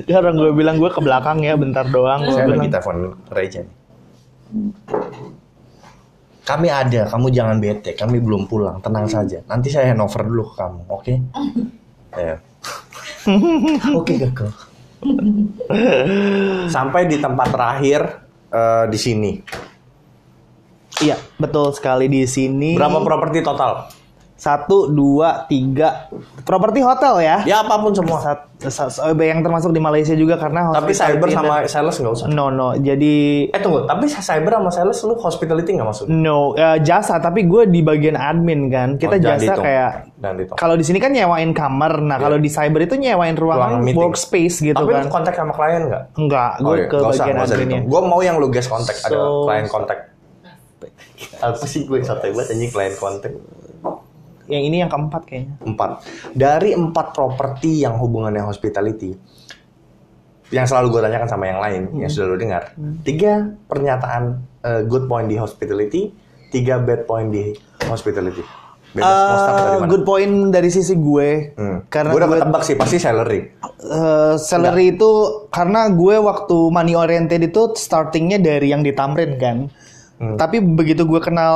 Orang gue bilang gue ke belakang ya bentar doang. Saya bilang, lagi telepon Reja. Kami ada, kamu jangan bete. Kami belum pulang, tenang saja. Nanti saya handover dulu ke kamu, oke? Ya. Oke, kakak. Sampai di tempat terakhir eh, di sini. Iya betul sekali di sini. Berapa properti total? Satu, dua, tiga. Properti hotel ya. Ya apa pun semua. Sat- sa- sa- yang termasuk di Malaysia juga karena Tapi cyber dan- sama sales nggak usah. No no. Jadi Eh tunggu, tapi cyber sama sales lu hospitality nggak masuk? no eh, jasa. Tapi gue di bagian admin kan. Kita Oh, jasa kayak Dan itu. kalau di sini kan nyewain kamar. Nah kalau di cyber itu nyewain ruangan, meeting. workspace gitu Tapi kan. lu kontak sama klien nggak? Enggak, gue ke bagian adminnya. Gue mau yang lu guest kontak, ada So- klien kontak. Apa sih gue santai banget anjing klien kontak. Yang ini yang keempat kayaknya. Empat. Dari empat properti yang hubungannya hospitality, yang selalu gue tanyakan sama yang lain, yang sudah lu dengar, tiga pernyataan eh, good point di hospitality, tiga bad point di hospitality. Bebas mana? good point dari sisi gue. Hmm. Karena gue udah gue ketebak sih pasti salary. eh, salary itu karena gue waktu money oriented itu startingnya dari yang di Tamrin kan. Hmm. Tapi begitu gue kenal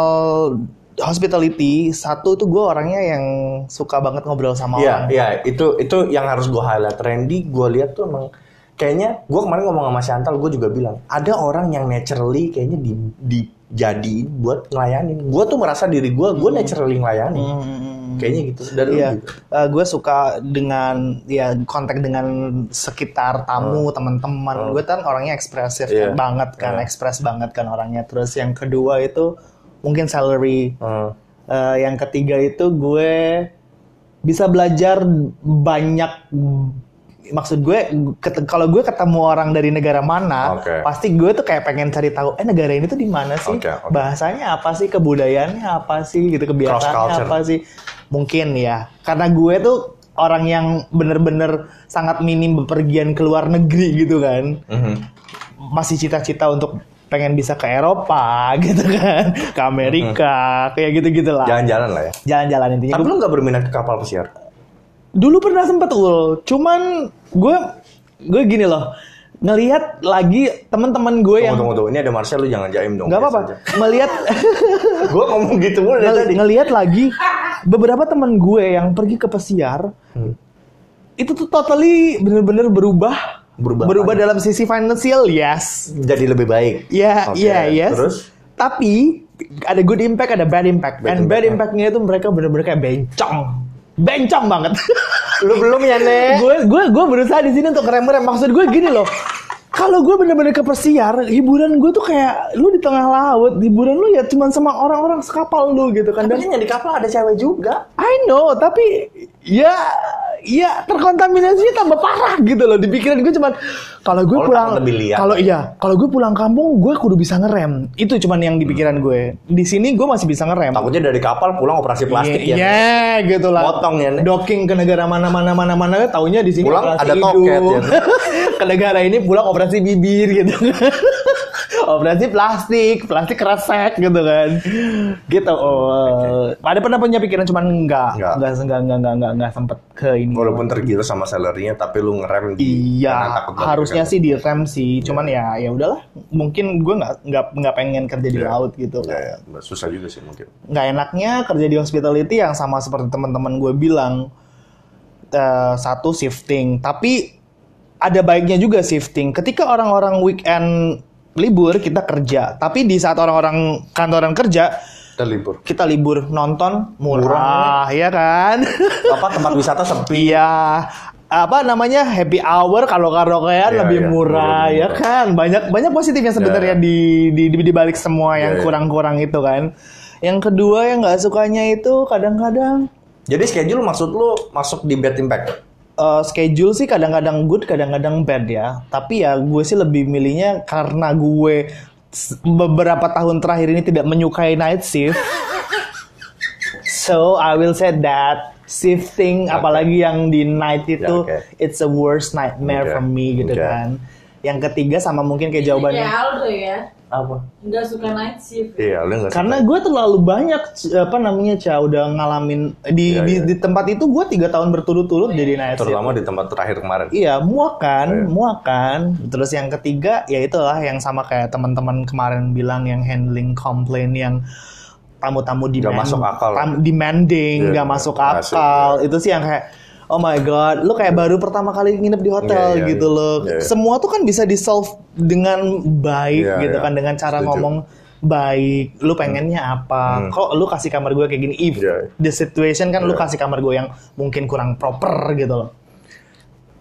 hospitality, satu tuh gue orangnya yang suka banget ngobrol sama Iya, orang. iya, itu itu yang harus gue highlight. Randy, gue lihat tuh emang kayaknya gue kemarin ngomong sama Chantal, gue juga bilang ada orang yang naturally kayaknya di dijadiin buat ngelayanin. Gue tuh merasa diri gue, gue naturally ngelayanin. Hmm. Kayaknya gitu. Dan Iya, juga. Eh, gue suka dengan ya kontak dengan sekitar tamu, teman-teman. Gue kan orangnya ekspresif Iya. banget kan, Iya. ekspres banget kan orangnya. Terus yang kedua itu mungkin salary. Hmm. Eh, yang ketiga itu gue bisa belajar banyak maksud gue kalau gue ketemu orang dari negara mana, Oke. pasti gue tuh kayak pengen cari tahu eh negara ini tuh di mana sih? Oke, oke. Bahasanya apa sih? Kebudayaannya apa sih? Gitu kebiasaannya apa sih? Mungkin ya. Karena gue tuh orang yang bener-bener sangat minim bepergian ke luar negeri gitu kan. Mhm. Masih cita-cita untuk pengen bisa ke Eropa gitu kan, ke Amerika, kayak gitu-gitu lah. Jalan-jalan lah ya. Jalan-jalan intinya. Tapi lu nggak berminat ke kapal pesiar? Dulu pernah sempet ul, cuman gue gue gini loh ngelihat lagi teman-teman gue Tunggu, yang tunggu, tunggu. Ini ada Marsha, lu jangan jaim dong. nggak apa-apa melihat Gue ngomong gitu mulu dari ngel- tadi. ngelihat lagi beberapa teman gue yang pergi ke pesiar Hmm. itu tuh totally bener-bener berubah Berubah apa? dalam sisi financial yes Jadi lebih baik. ya Oke, iya yes Terus? tapi ada good impact ada bad impact Bad and bad impact. impactnya itu mereka bener-bener kayak bencong bencong banget Lu belum ya, Nek? gue gue gue berusaha di sini untuk ngerem-ngerem maksud gue gini loh kalau gue bener-bener ke pesiar hiburan gue tuh kayak lu di tengah laut hiburan lu ya cuman sama orang-orang sekapal lu gitu kan dan yang di kapal ada cewek juga. I know tapi ya ya terkontaminasinya tambah parah gitu loh di pikiran gue cuman kalau gue pulang kalau iya kalau gue pulang kampung gue kudu bisa ngerem itu cuman yang di pikiran gue di sini gue masih bisa ngerem Takutnya dari kapal pulang operasi plastik Iya, ya. yeah, gitu lah. Potong ya, Nek. Docking ke negara mana mana mana mana taunya di sini Pulang ada toket, ya. ke negara ini pulang operasi bibir gitu. operasi plastik, plastik kresek gitu kan. Gitu. Oh. Ada pernah punya pikiran cuman enggak, Enggak. enggak enggak enggak enggak enggak, enggak sempet ke ini. Walaupun tergiur sama salary-nya, tapi lu ngerem di Iya, harusnya kan. sih direm sih. Cuman ya ya udahlah. Mungkin gue nggak nggak nggak pengen kerja di Iya. laut gitu. Ya, ya, susah juga sih mungkin. nggak enaknya kerja di hospitality yang sama seperti teman-teman gue bilang eh, satu shifting tapi ada baiknya juga shifting ketika orang-orang weekend libur kita kerja tapi di saat orang-orang kantoran kerja Kita libur. kita libur nonton murah, Murah. ya kan Apa tempat wisata sepi? iya apa namanya happy hour kalau karaokean Iya, lebih iya, murah ya murah. kan banyak banyak positifnya sebenarnya Iya, di, di di di balik semua yang Iya, iya. kurang-kurang itu kan yang kedua yang nggak sukanya itu kadang-kadang Jadi schedule maksud lu masuk di bad impact? Eh, schedule sih kadang-kadang good kadang-kadang bad ya tapi ya gue sih lebih milihnya karena gue beberapa tahun terakhir ini tidak menyukai night shift so I will say that shifting Oke. apalagi yang di night itu oke. it's a worst nightmare Oke, for me gitu oke. kan yang ketiga sama mungkin kayak jawabannya Kayak Aldo ya, Apa? nggak suka night shift. Iya, lu nggak karena gue terlalu banyak apa namanya Ca udah ngalamin di Iya, di, iya. di tempat itu gue tiga tahun berturut-turut jadi night shift terutama di tempat terakhir kemarin. Iya, muak kan, Iya. muak kan. Terus yang ketiga, ya itulah yang sama kayak teman-teman kemarin bilang yang handling komplain yang tamu-tamu demand, masuk akal. tam- demanding, Iya, nggak masuk nggak masuk, akal. Itu sih yang kayak Oh my god, lu kayak baru pertama kali nginep di hotel Iya, iya, gitu iya. loh. Iya, iya. Semua tuh kan bisa di solve dengan baik Iya, gitu iya. kan, dengan cara Setuju. ngomong baik. Lu pengennya apa? Hmm. Kok lu kasih kamar gue kayak gini? If Iya. the situation kan lu Iya. kasih kamar gue yang mungkin kurang proper gitu loh.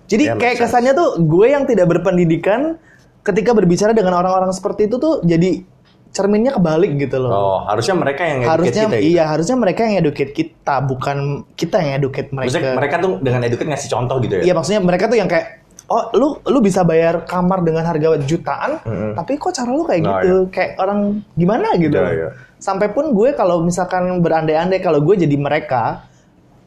Jadi Ya, kayak sense. kesannya tuh gue yang tidak berpendidikan ketika berbicara dengan orang-orang seperti itu tuh jadi cerminnya kebalik gitu loh. Oh, harusnya mereka yang harusnya kita. gitu. iya, harusnya mereka yang educate kita, bukan kita yang educate mereka. Maksudnya mereka tuh dengan educate ngasih contoh gitu ya. Iya, maksudnya mereka tuh yang kayak oh lu lu bisa bayar kamar dengan harga jutaan, Mm-mm. tapi kok cara lu kayak Nah, gitu, kayak orang gimana gitu. Iya, iya. Sampai pun gue kalau misalkan berandai-andai kalau gue jadi mereka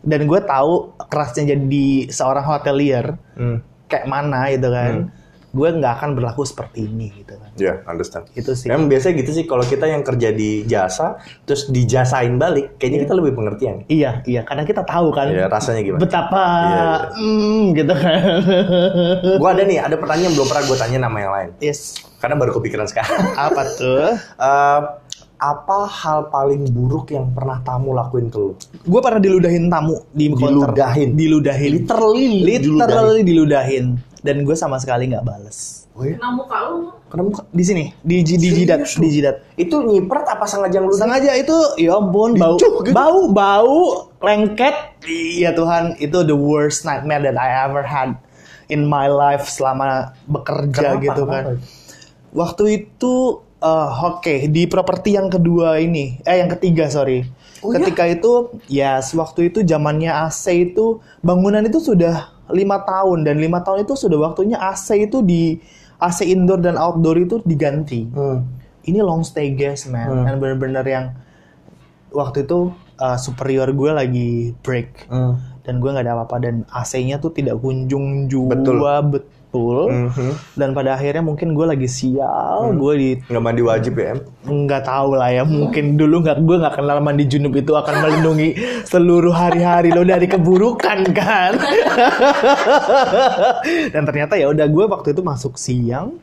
dan gue tahu kerasnya jadi seorang hotelier Hmm. kayak mana gitu kan, gue nggak akan berlaku seperti ini gitu kan. Ya, understand. Itu sih. Memang biasanya gitu sih kalau kita yang kerja di jasa terus dijasain balik, kayaknya kita lebih pengertian. Iya, iya, karena kita tahu kan Iya, rasanya gimana? betapa Iya, iya. mm, gitu kan. Gua ada nih, ada pertanyaan belum pernah gue tanya nama yang lain. yes. Karena baru kepikiran sekarang. Apa tuh? Eh, apa hal paling buruk yang pernah tamu lakuin ke lu? Gue pernah diludahin tamu di counter. Diludahin? Diludahin. Literally Literally diludahin. Dan gue sama sekali nggak bales. Wih, Kena muka lu, kenapa? Di sini, di, ji- di jidat, di jidat. Itu nyiprat apa sengaja lu? Sengaja itu, ya ampun, bau, Dicuk gitu? bau, bau, lengket. Iya Tuhan, itu the worst nightmare that I ever had in my life selama bekerja Kenapa? gitu Kenapa? kan. Waktu itu, eh, oke, di properti yang kedua ini, eh yang ketiga sorry. Oh, ya? Ketika itu, yes, waktu itu zamannya AC itu bangunan itu sudah lima tahun dan lima tahun itu sudah waktunya AC itu di AC indoor dan outdoor itu diganti. Hmm. Ini long stay gas man, dan bener-bener yang waktu itu uh, superior gue lagi break Hmm. dan gue nggak ada apa-apa dan AC-nya tuh tidak kunjung juga Betul. betul. Mhm. Dan pada akhirnya mungkin gue lagi sial, gue di Nggak mandi wajib ya, nggak tahu lah ya mungkin dulu nggak gue nggak kenal mandi junub itu akan melindungi seluruh hari-hari lo dari keburukan kan? Dan ternyata ya udah gue waktu itu masuk siang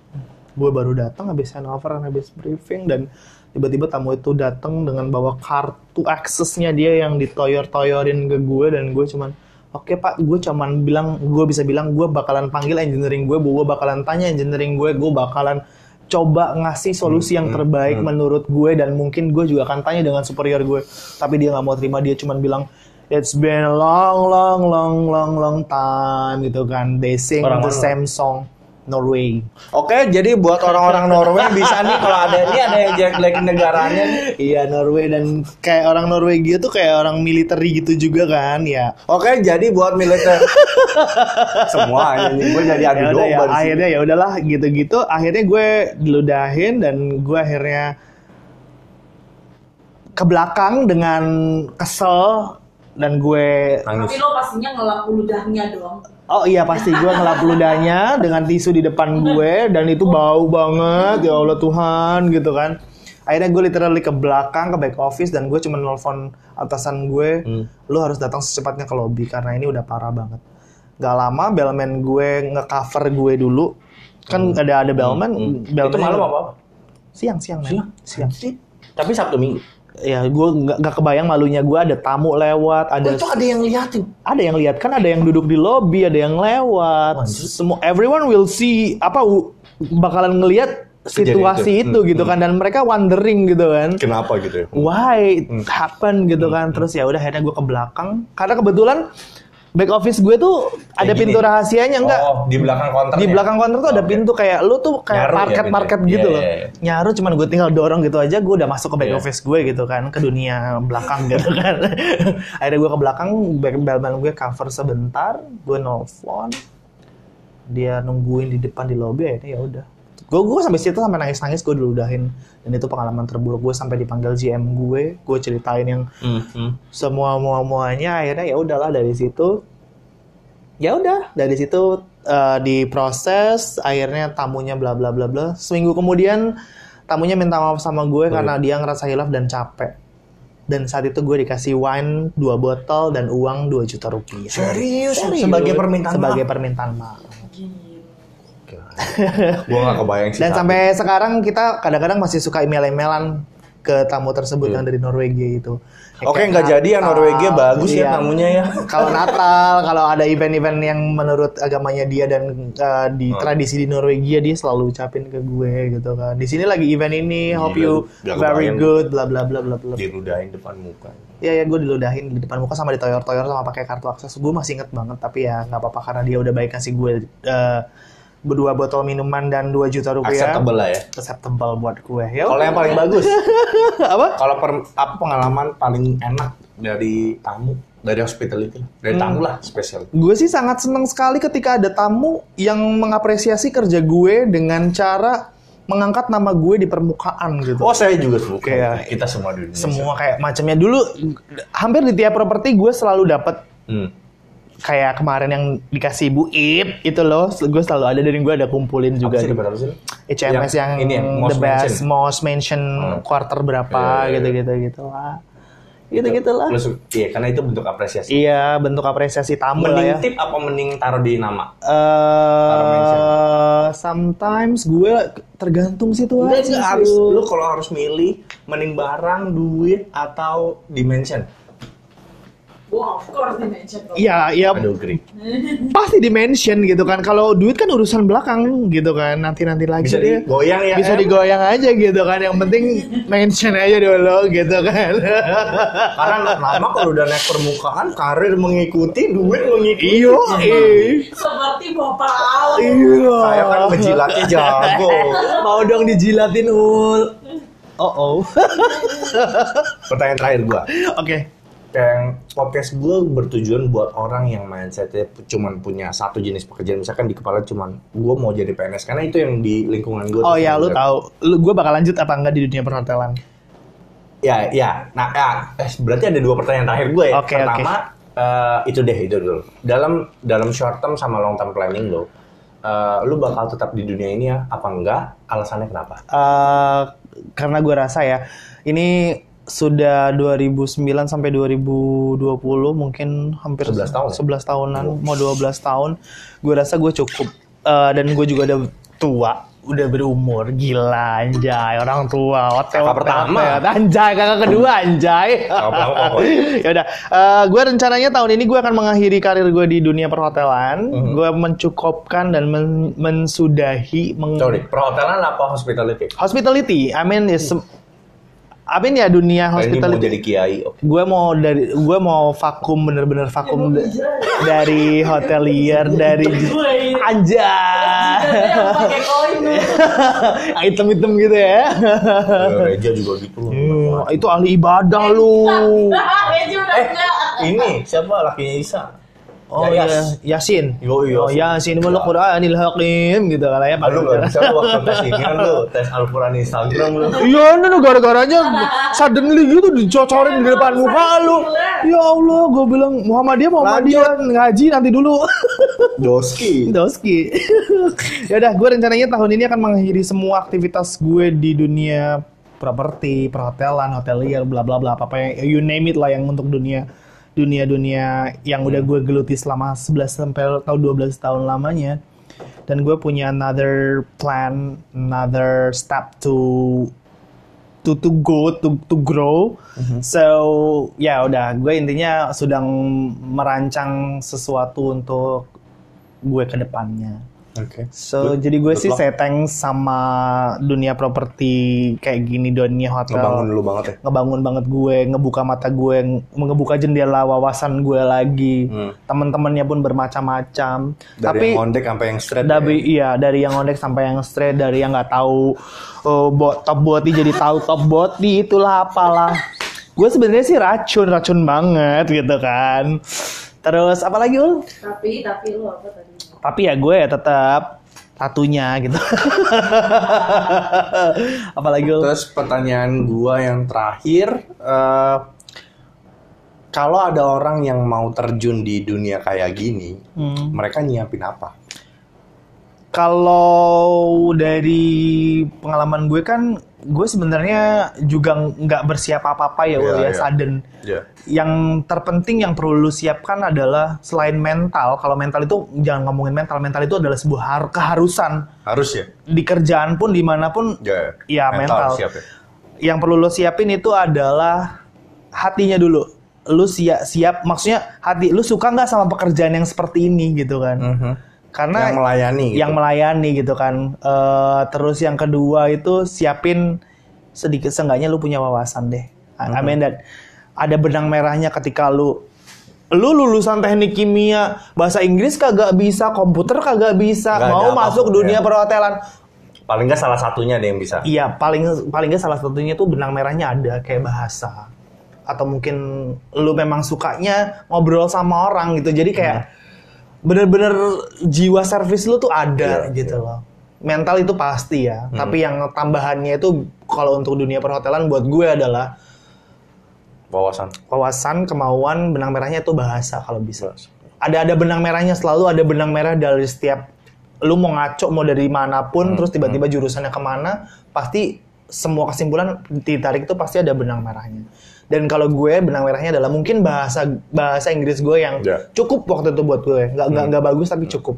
gue baru datang habis handover habis briefing dan tiba-tiba tamu itu datang dengan bawa kartu aksesnya dia yang ditoyor-toyorin ke gue dan gue cuman Oke pak, gue cuman bilang, gue bisa bilang gue bakalan panggil engineering gue, gue bakalan tanya engineering gue, gue bakalan coba ngasih solusi yang terbaik menurut gue dan mungkin gue juga akan tanya dengan superior gue tapi dia nggak mau terima dia cuman bilang it's been a long long long long long time gitu kan. They sing Orang the same song Norway. Oke, jadi buat orang-orang Norway bisa nih kalau ada ini ada yang jelek negaranya. Nih. iya Norway dan kayak orang Norwegia tuh kayak orang militer gitu juga kan ya. Oke, jadi buat militer. Semua ini gue jadi adu ya domba ya akhirnya ya udahlah gitu-gitu. Akhirnya gue diludahin dan gue akhirnya ke belakang dengan kesel dan gue Nangis. Tapi lo pastinya ngelap ludahnya dong. oh iya pasti gue ngelap ludahnya dengan tisu di depan gue dan itu bau banget ya Allah Tuhan gitu kan akhirnya gue literally ke belakang ke back office dan gue cuma nelfon atasan gue Hmm. lu harus datang secepatnya ke lobby karena ini udah parah banget gak lama bellman gue ngecover gue dulu kan ada ada bellman bellman Hmm. Itu malam apa? siang siang men. siang Tapi Sabtu Minggu. Ya gue nggak nggak kebayang malunya gue ada tamu lewat ada Oh, itu ada yang liatin. ada yang lihat kan ada yang duduk di lobby ada yang lewat. Semua everyone will see apa bakalan ngelihat Kejadian situasi itu. itu, Hmm, gitu kan dan mereka wondering gitu kan. Kenapa gitu ya? why it happen gitu kan. Terus ya udah akhirnya gue ke belakang. Karena kebetulan back office gue tuh ada gini. pintu rahasianya enggak Oh, di belakang counter. di belakang counter tuh ada pintu kayak lu tuh kayak Nyaru ya market market pintunya. gitu Iya, loh iya, iya. nyaru cuman gue tinggal dorong gitu aja gue udah masuk ke back Iya. office gue gitu kan ke dunia belakang gitu kan akhirnya gue ke belakang back bellman gue cover sebentar gue nelfon dia nungguin di depan di lobby akhirnya ya udah gue gue sampai situ sampai nangis nangis gue diludahin. Dan itu pengalaman terburuk. Gue sampai dipanggil GM gue gue ceritain yang Hmm, semua mua muanya akhirnya ya udahlah dari situ ya udah. Dari situ eh, diproses. Akhirnya tamunya bla bla bla bla. Seminggu kemudian tamunya minta maaf sama gue karena dia ngerasa hilaf dan capek. Dan saat itu gue dikasih wine dua botol dan uang 2 juta rupiah. Serius? Sebagai permintaan sebagai permintaan maaf Gue gak kebayang sih. dan tapi- sampai sekarang kita kadang-kadang masih suka email-emailan ke tamu tersebut yang dari Norwegia itu. Ya, Iya. Oke, nggak jadi ya Norwegia bagus ya iya. tamunya ya. Kalau Natal, kalau ada event-event yang menurut agamanya dia dan uh, di Hmm. tradisi di Norwegia dia selalu ucapin ke gue gitu kan. Di sini lagi event ini, hope Gila, you nggak very good, bla bla bla bla bla. Diludahin depan muka. Ya ya gue diludahin di depan muka sama ditoyor-toyor sama pakai kartu akses. Gue masih inget banget tapi ya nggak apa-apa karena dia udah baik kasih gue uh, berdua botol minuman dan 2 juta rupiah. Acceptable lah ya. Acceptable buat gue. Ya Kalau yang paling bagus, apa? kalau apa pengalaman paling enak dari tamu, dari hospitality, dari Hmm. tamu lah spesial. Gue sih sangat senang sekali ketika ada tamu yang mengapresiasi kerja gue dengan cara mengangkat nama gue di permukaan gitu. Oh saya juga suka. Kayak- kita semua di Indonesia. Semua kayak macamnya dulu hampir di tiap properti gue selalu dapat Hmm. Kayak kemarin yang dikasih Bu Ip itu loh, gue selalu ada dari gue ada kumpulin juga. Apa sih apa sih? HMS yang, ini ya, most the best, mention. most mention Hmm. quarter berapa Iya, iya, iya. gitu-gitu gitu lah. Gitu-gitu lah. Lu su- Iya, karena itu bentuk apresiasi. Iya, bentuk apresiasi tamu lah Mending ya. tip apa mending taruh di nama? eh sometimes gue tergantung situasi. Harus lu kalau harus milih mending barang, duit atau dimension. Wah, of course di mention dong. Iya, iya pasti di mention gitu kan. Kalau duit kan urusan belakang gitu kan. Nanti-nanti lagi Bisa deh. digoyang ya. Bisa Em? digoyang aja gitu kan. Yang penting mention aja dulu gitu kan. Karena lama kalau udah naik permukaan, karir mengikuti, duit mengikuti. Iyo, eh. Seperti Bapak Al. Iya. Saya kan menjilatnya jago. Mau dong dijilatin ul. Oh oh. Pertanyaan terakhir gua. Oke. Yang podcast gue bertujuan buat orang yang mindsetnya cuman punya satu jenis pekerjaan. Misalkan di kepala cuman gue mau jadi PNS karena itu yang di lingkungan gue Oh ya, lu tahu. Lu gue bakal lanjut apa enggak di dunia perhotelan? ya ya. Nah ya. Eh, berarti ada dua pertanyaan terakhir gue ya. Oke, pertama eh, itu deh itu dulu. Dalam dalam short term sama long term planning lo eh, lu bakal tetap di dunia ini ya apa enggak? Alasannya kenapa? Eh, karena gue rasa ya, ini sudah 2009 sampai 2020 mungkin hampir 11 tahun ya? 11 tahunan, mau 12 tahun. Gue rasa gue cukup Eh, dan gue juga udah tua, udah berumur, gila anjay, orang tua. Otel, Kakak pertama. anjay, kakak kedua anjay. Oh. ya udah, Eh, gue rencananya tahun ini gue akan mengakhiri karir gue di dunia perhotelan. Mhm. Gue mencukupkan dan men- mensudahi meng- sorry perhotelan apa hospitality hospitality. I mean is I mean ya dunia Ini mau jadi kiai oke Gue mau dari gue mau vakum bener-bener vakum da- dari hotelier dari Gue anjay. yang pakai koin lu. Item-item gitu ya. Ya, Reja juga gitu loh. Hmm, itu ahli ibadah lu. Eh ini siapa lakinya Isa Oh Yayas. iya, Yasin. Yo, Oh, yo, Yasin wal Qur'anil Hakim gitu kan ya. Lu gak bisa lu waktu tes kan lu tes Al-Quran Instagram lu Iya, ini gara-garanya suddenly gitu dicocorin di depan muka lu. Ya Allah, gue bilang Muhammadiyah Muhammadiyah ngaji nanti dulu. Doski Doski. ya udah, gue rencananya tahun ini akan mengakhiri semua aktivitas gue di dunia properti, perhotelan, hotelier, bla bla bla, apa yang you name it lah yang untuk dunia dunia-dunia yang udah gue geluti selama 11 sampai atau 12 tahun lamanya. Dan gue punya another plan, another step to to to go to to grow. So ya udah, gue intinya sedang merancang sesuatu untuk gue ke depannya. Oke So Good. jadi gue sih luck. setting sama dunia properti kayak gini dunia hotel. Ngebangun dulu banget ya Ngebangun banget gue, ngebuka mata gue, ng- ngebuka jendela wawasan gue lagi. Hmm. Temen-temennya pun bermacam-macam. Dari Tapi yang on deck sampai yang straight dari ya. iya dari yang ondek sampai yang straight dari yang nggak tahu oh, bot top body jadi tahu top body itulah apalah gue sebenarnya sih racun racun banget gitu kan terus apa lagi ul Tapi tapi lu apa tadi? Tapi ya gue ya tetap tatunya gitu apalagi ul Terus pertanyaan gua yang terakhir eh, Kalau ada orang yang mau terjun di dunia kayak gini Hmm. Mereka nyiapin apa? Kalau dari pengalaman gue kan, gue sebenarnya juga nggak bersiap apa-apa ya, Iya, ya, iya. sudden. Ya Yang terpenting yang perlu lu siapkan adalah selain mental. Kalau mental itu jangan ngomongin mental, mental itu adalah sebuah har- keharusan Harus ya? di kerjaan pun di mana pun. Ya, Ya, mental. siap ya. Yang perlu lu siapin itu adalah hatinya dulu. Lu siap, siap, maksudnya hati. Lu suka nggak sama pekerjaan yang seperti ini gitu kan? Mhm. Karena Yang melayani gitu. yang melayani gitu kan. Eh, terus yang kedua itu siapin sedikit seenggaknya lu punya wawasan deh. I I mean that ada benang merahnya ketika lu lu lulusan teknik kimia, bahasa Inggris kagak bisa, komputer kagak bisa, ada mau masuk apa pun, dunia ya. perhotelan. Paling nggak salah satunya deh yang bisa Iya, paling paling nggak salah satunya tuh benang merahnya ada kayak bahasa. Atau mungkin lu memang sukanya ngobrol sama orang gitu. Jadi kayak bener-bener jiwa servis lu tuh ada Iya, gitu loh. Mental itu pasti ya. Tapi yang tambahannya itu kalau untuk dunia perhotelan buat gue adalah Wawasan wawasan, kemauan, benang merahnya itu bahasa kalau bisa. Ada ada benang merahnya selalu ada benang merah dari setiap lu mau ngaco mau dari mana pun terus tiba-tiba jurusannya ke mana pasti semua kesimpulan ditarik itu pasti ada benang merahnya. Dan kalau gue benang merahnya adalah mungkin bahasa bahasa Inggris gue yang Ya. cukup waktu itu buat gue nggak nggak nggak bagus tapi cukup.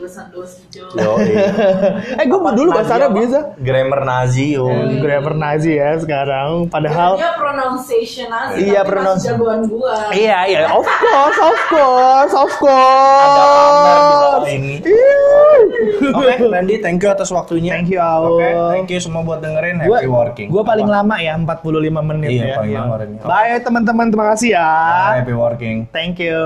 Lulusan dosi Jo. Yo, iya. eh gue dulu bahasa Arab bisa. Grammar Nazi yo. Grammar Nazi ya sekarang. Padahal Dia pronunciation aja. Iya, pronounce- jagoan gua. Iya, iya, of course, of course, of course. Ada pamer di ini. Iya. Oke, Randy, thank you atas waktunya. Thank you, Aul. Oke, thank you semua buat dengerin Gua, Happy Working. gua paling Apa? lama ya, 45 menit Iya, ya. paling Iya. lama. Bye teman-teman, terima kasih ya. Happy Working. Thank you.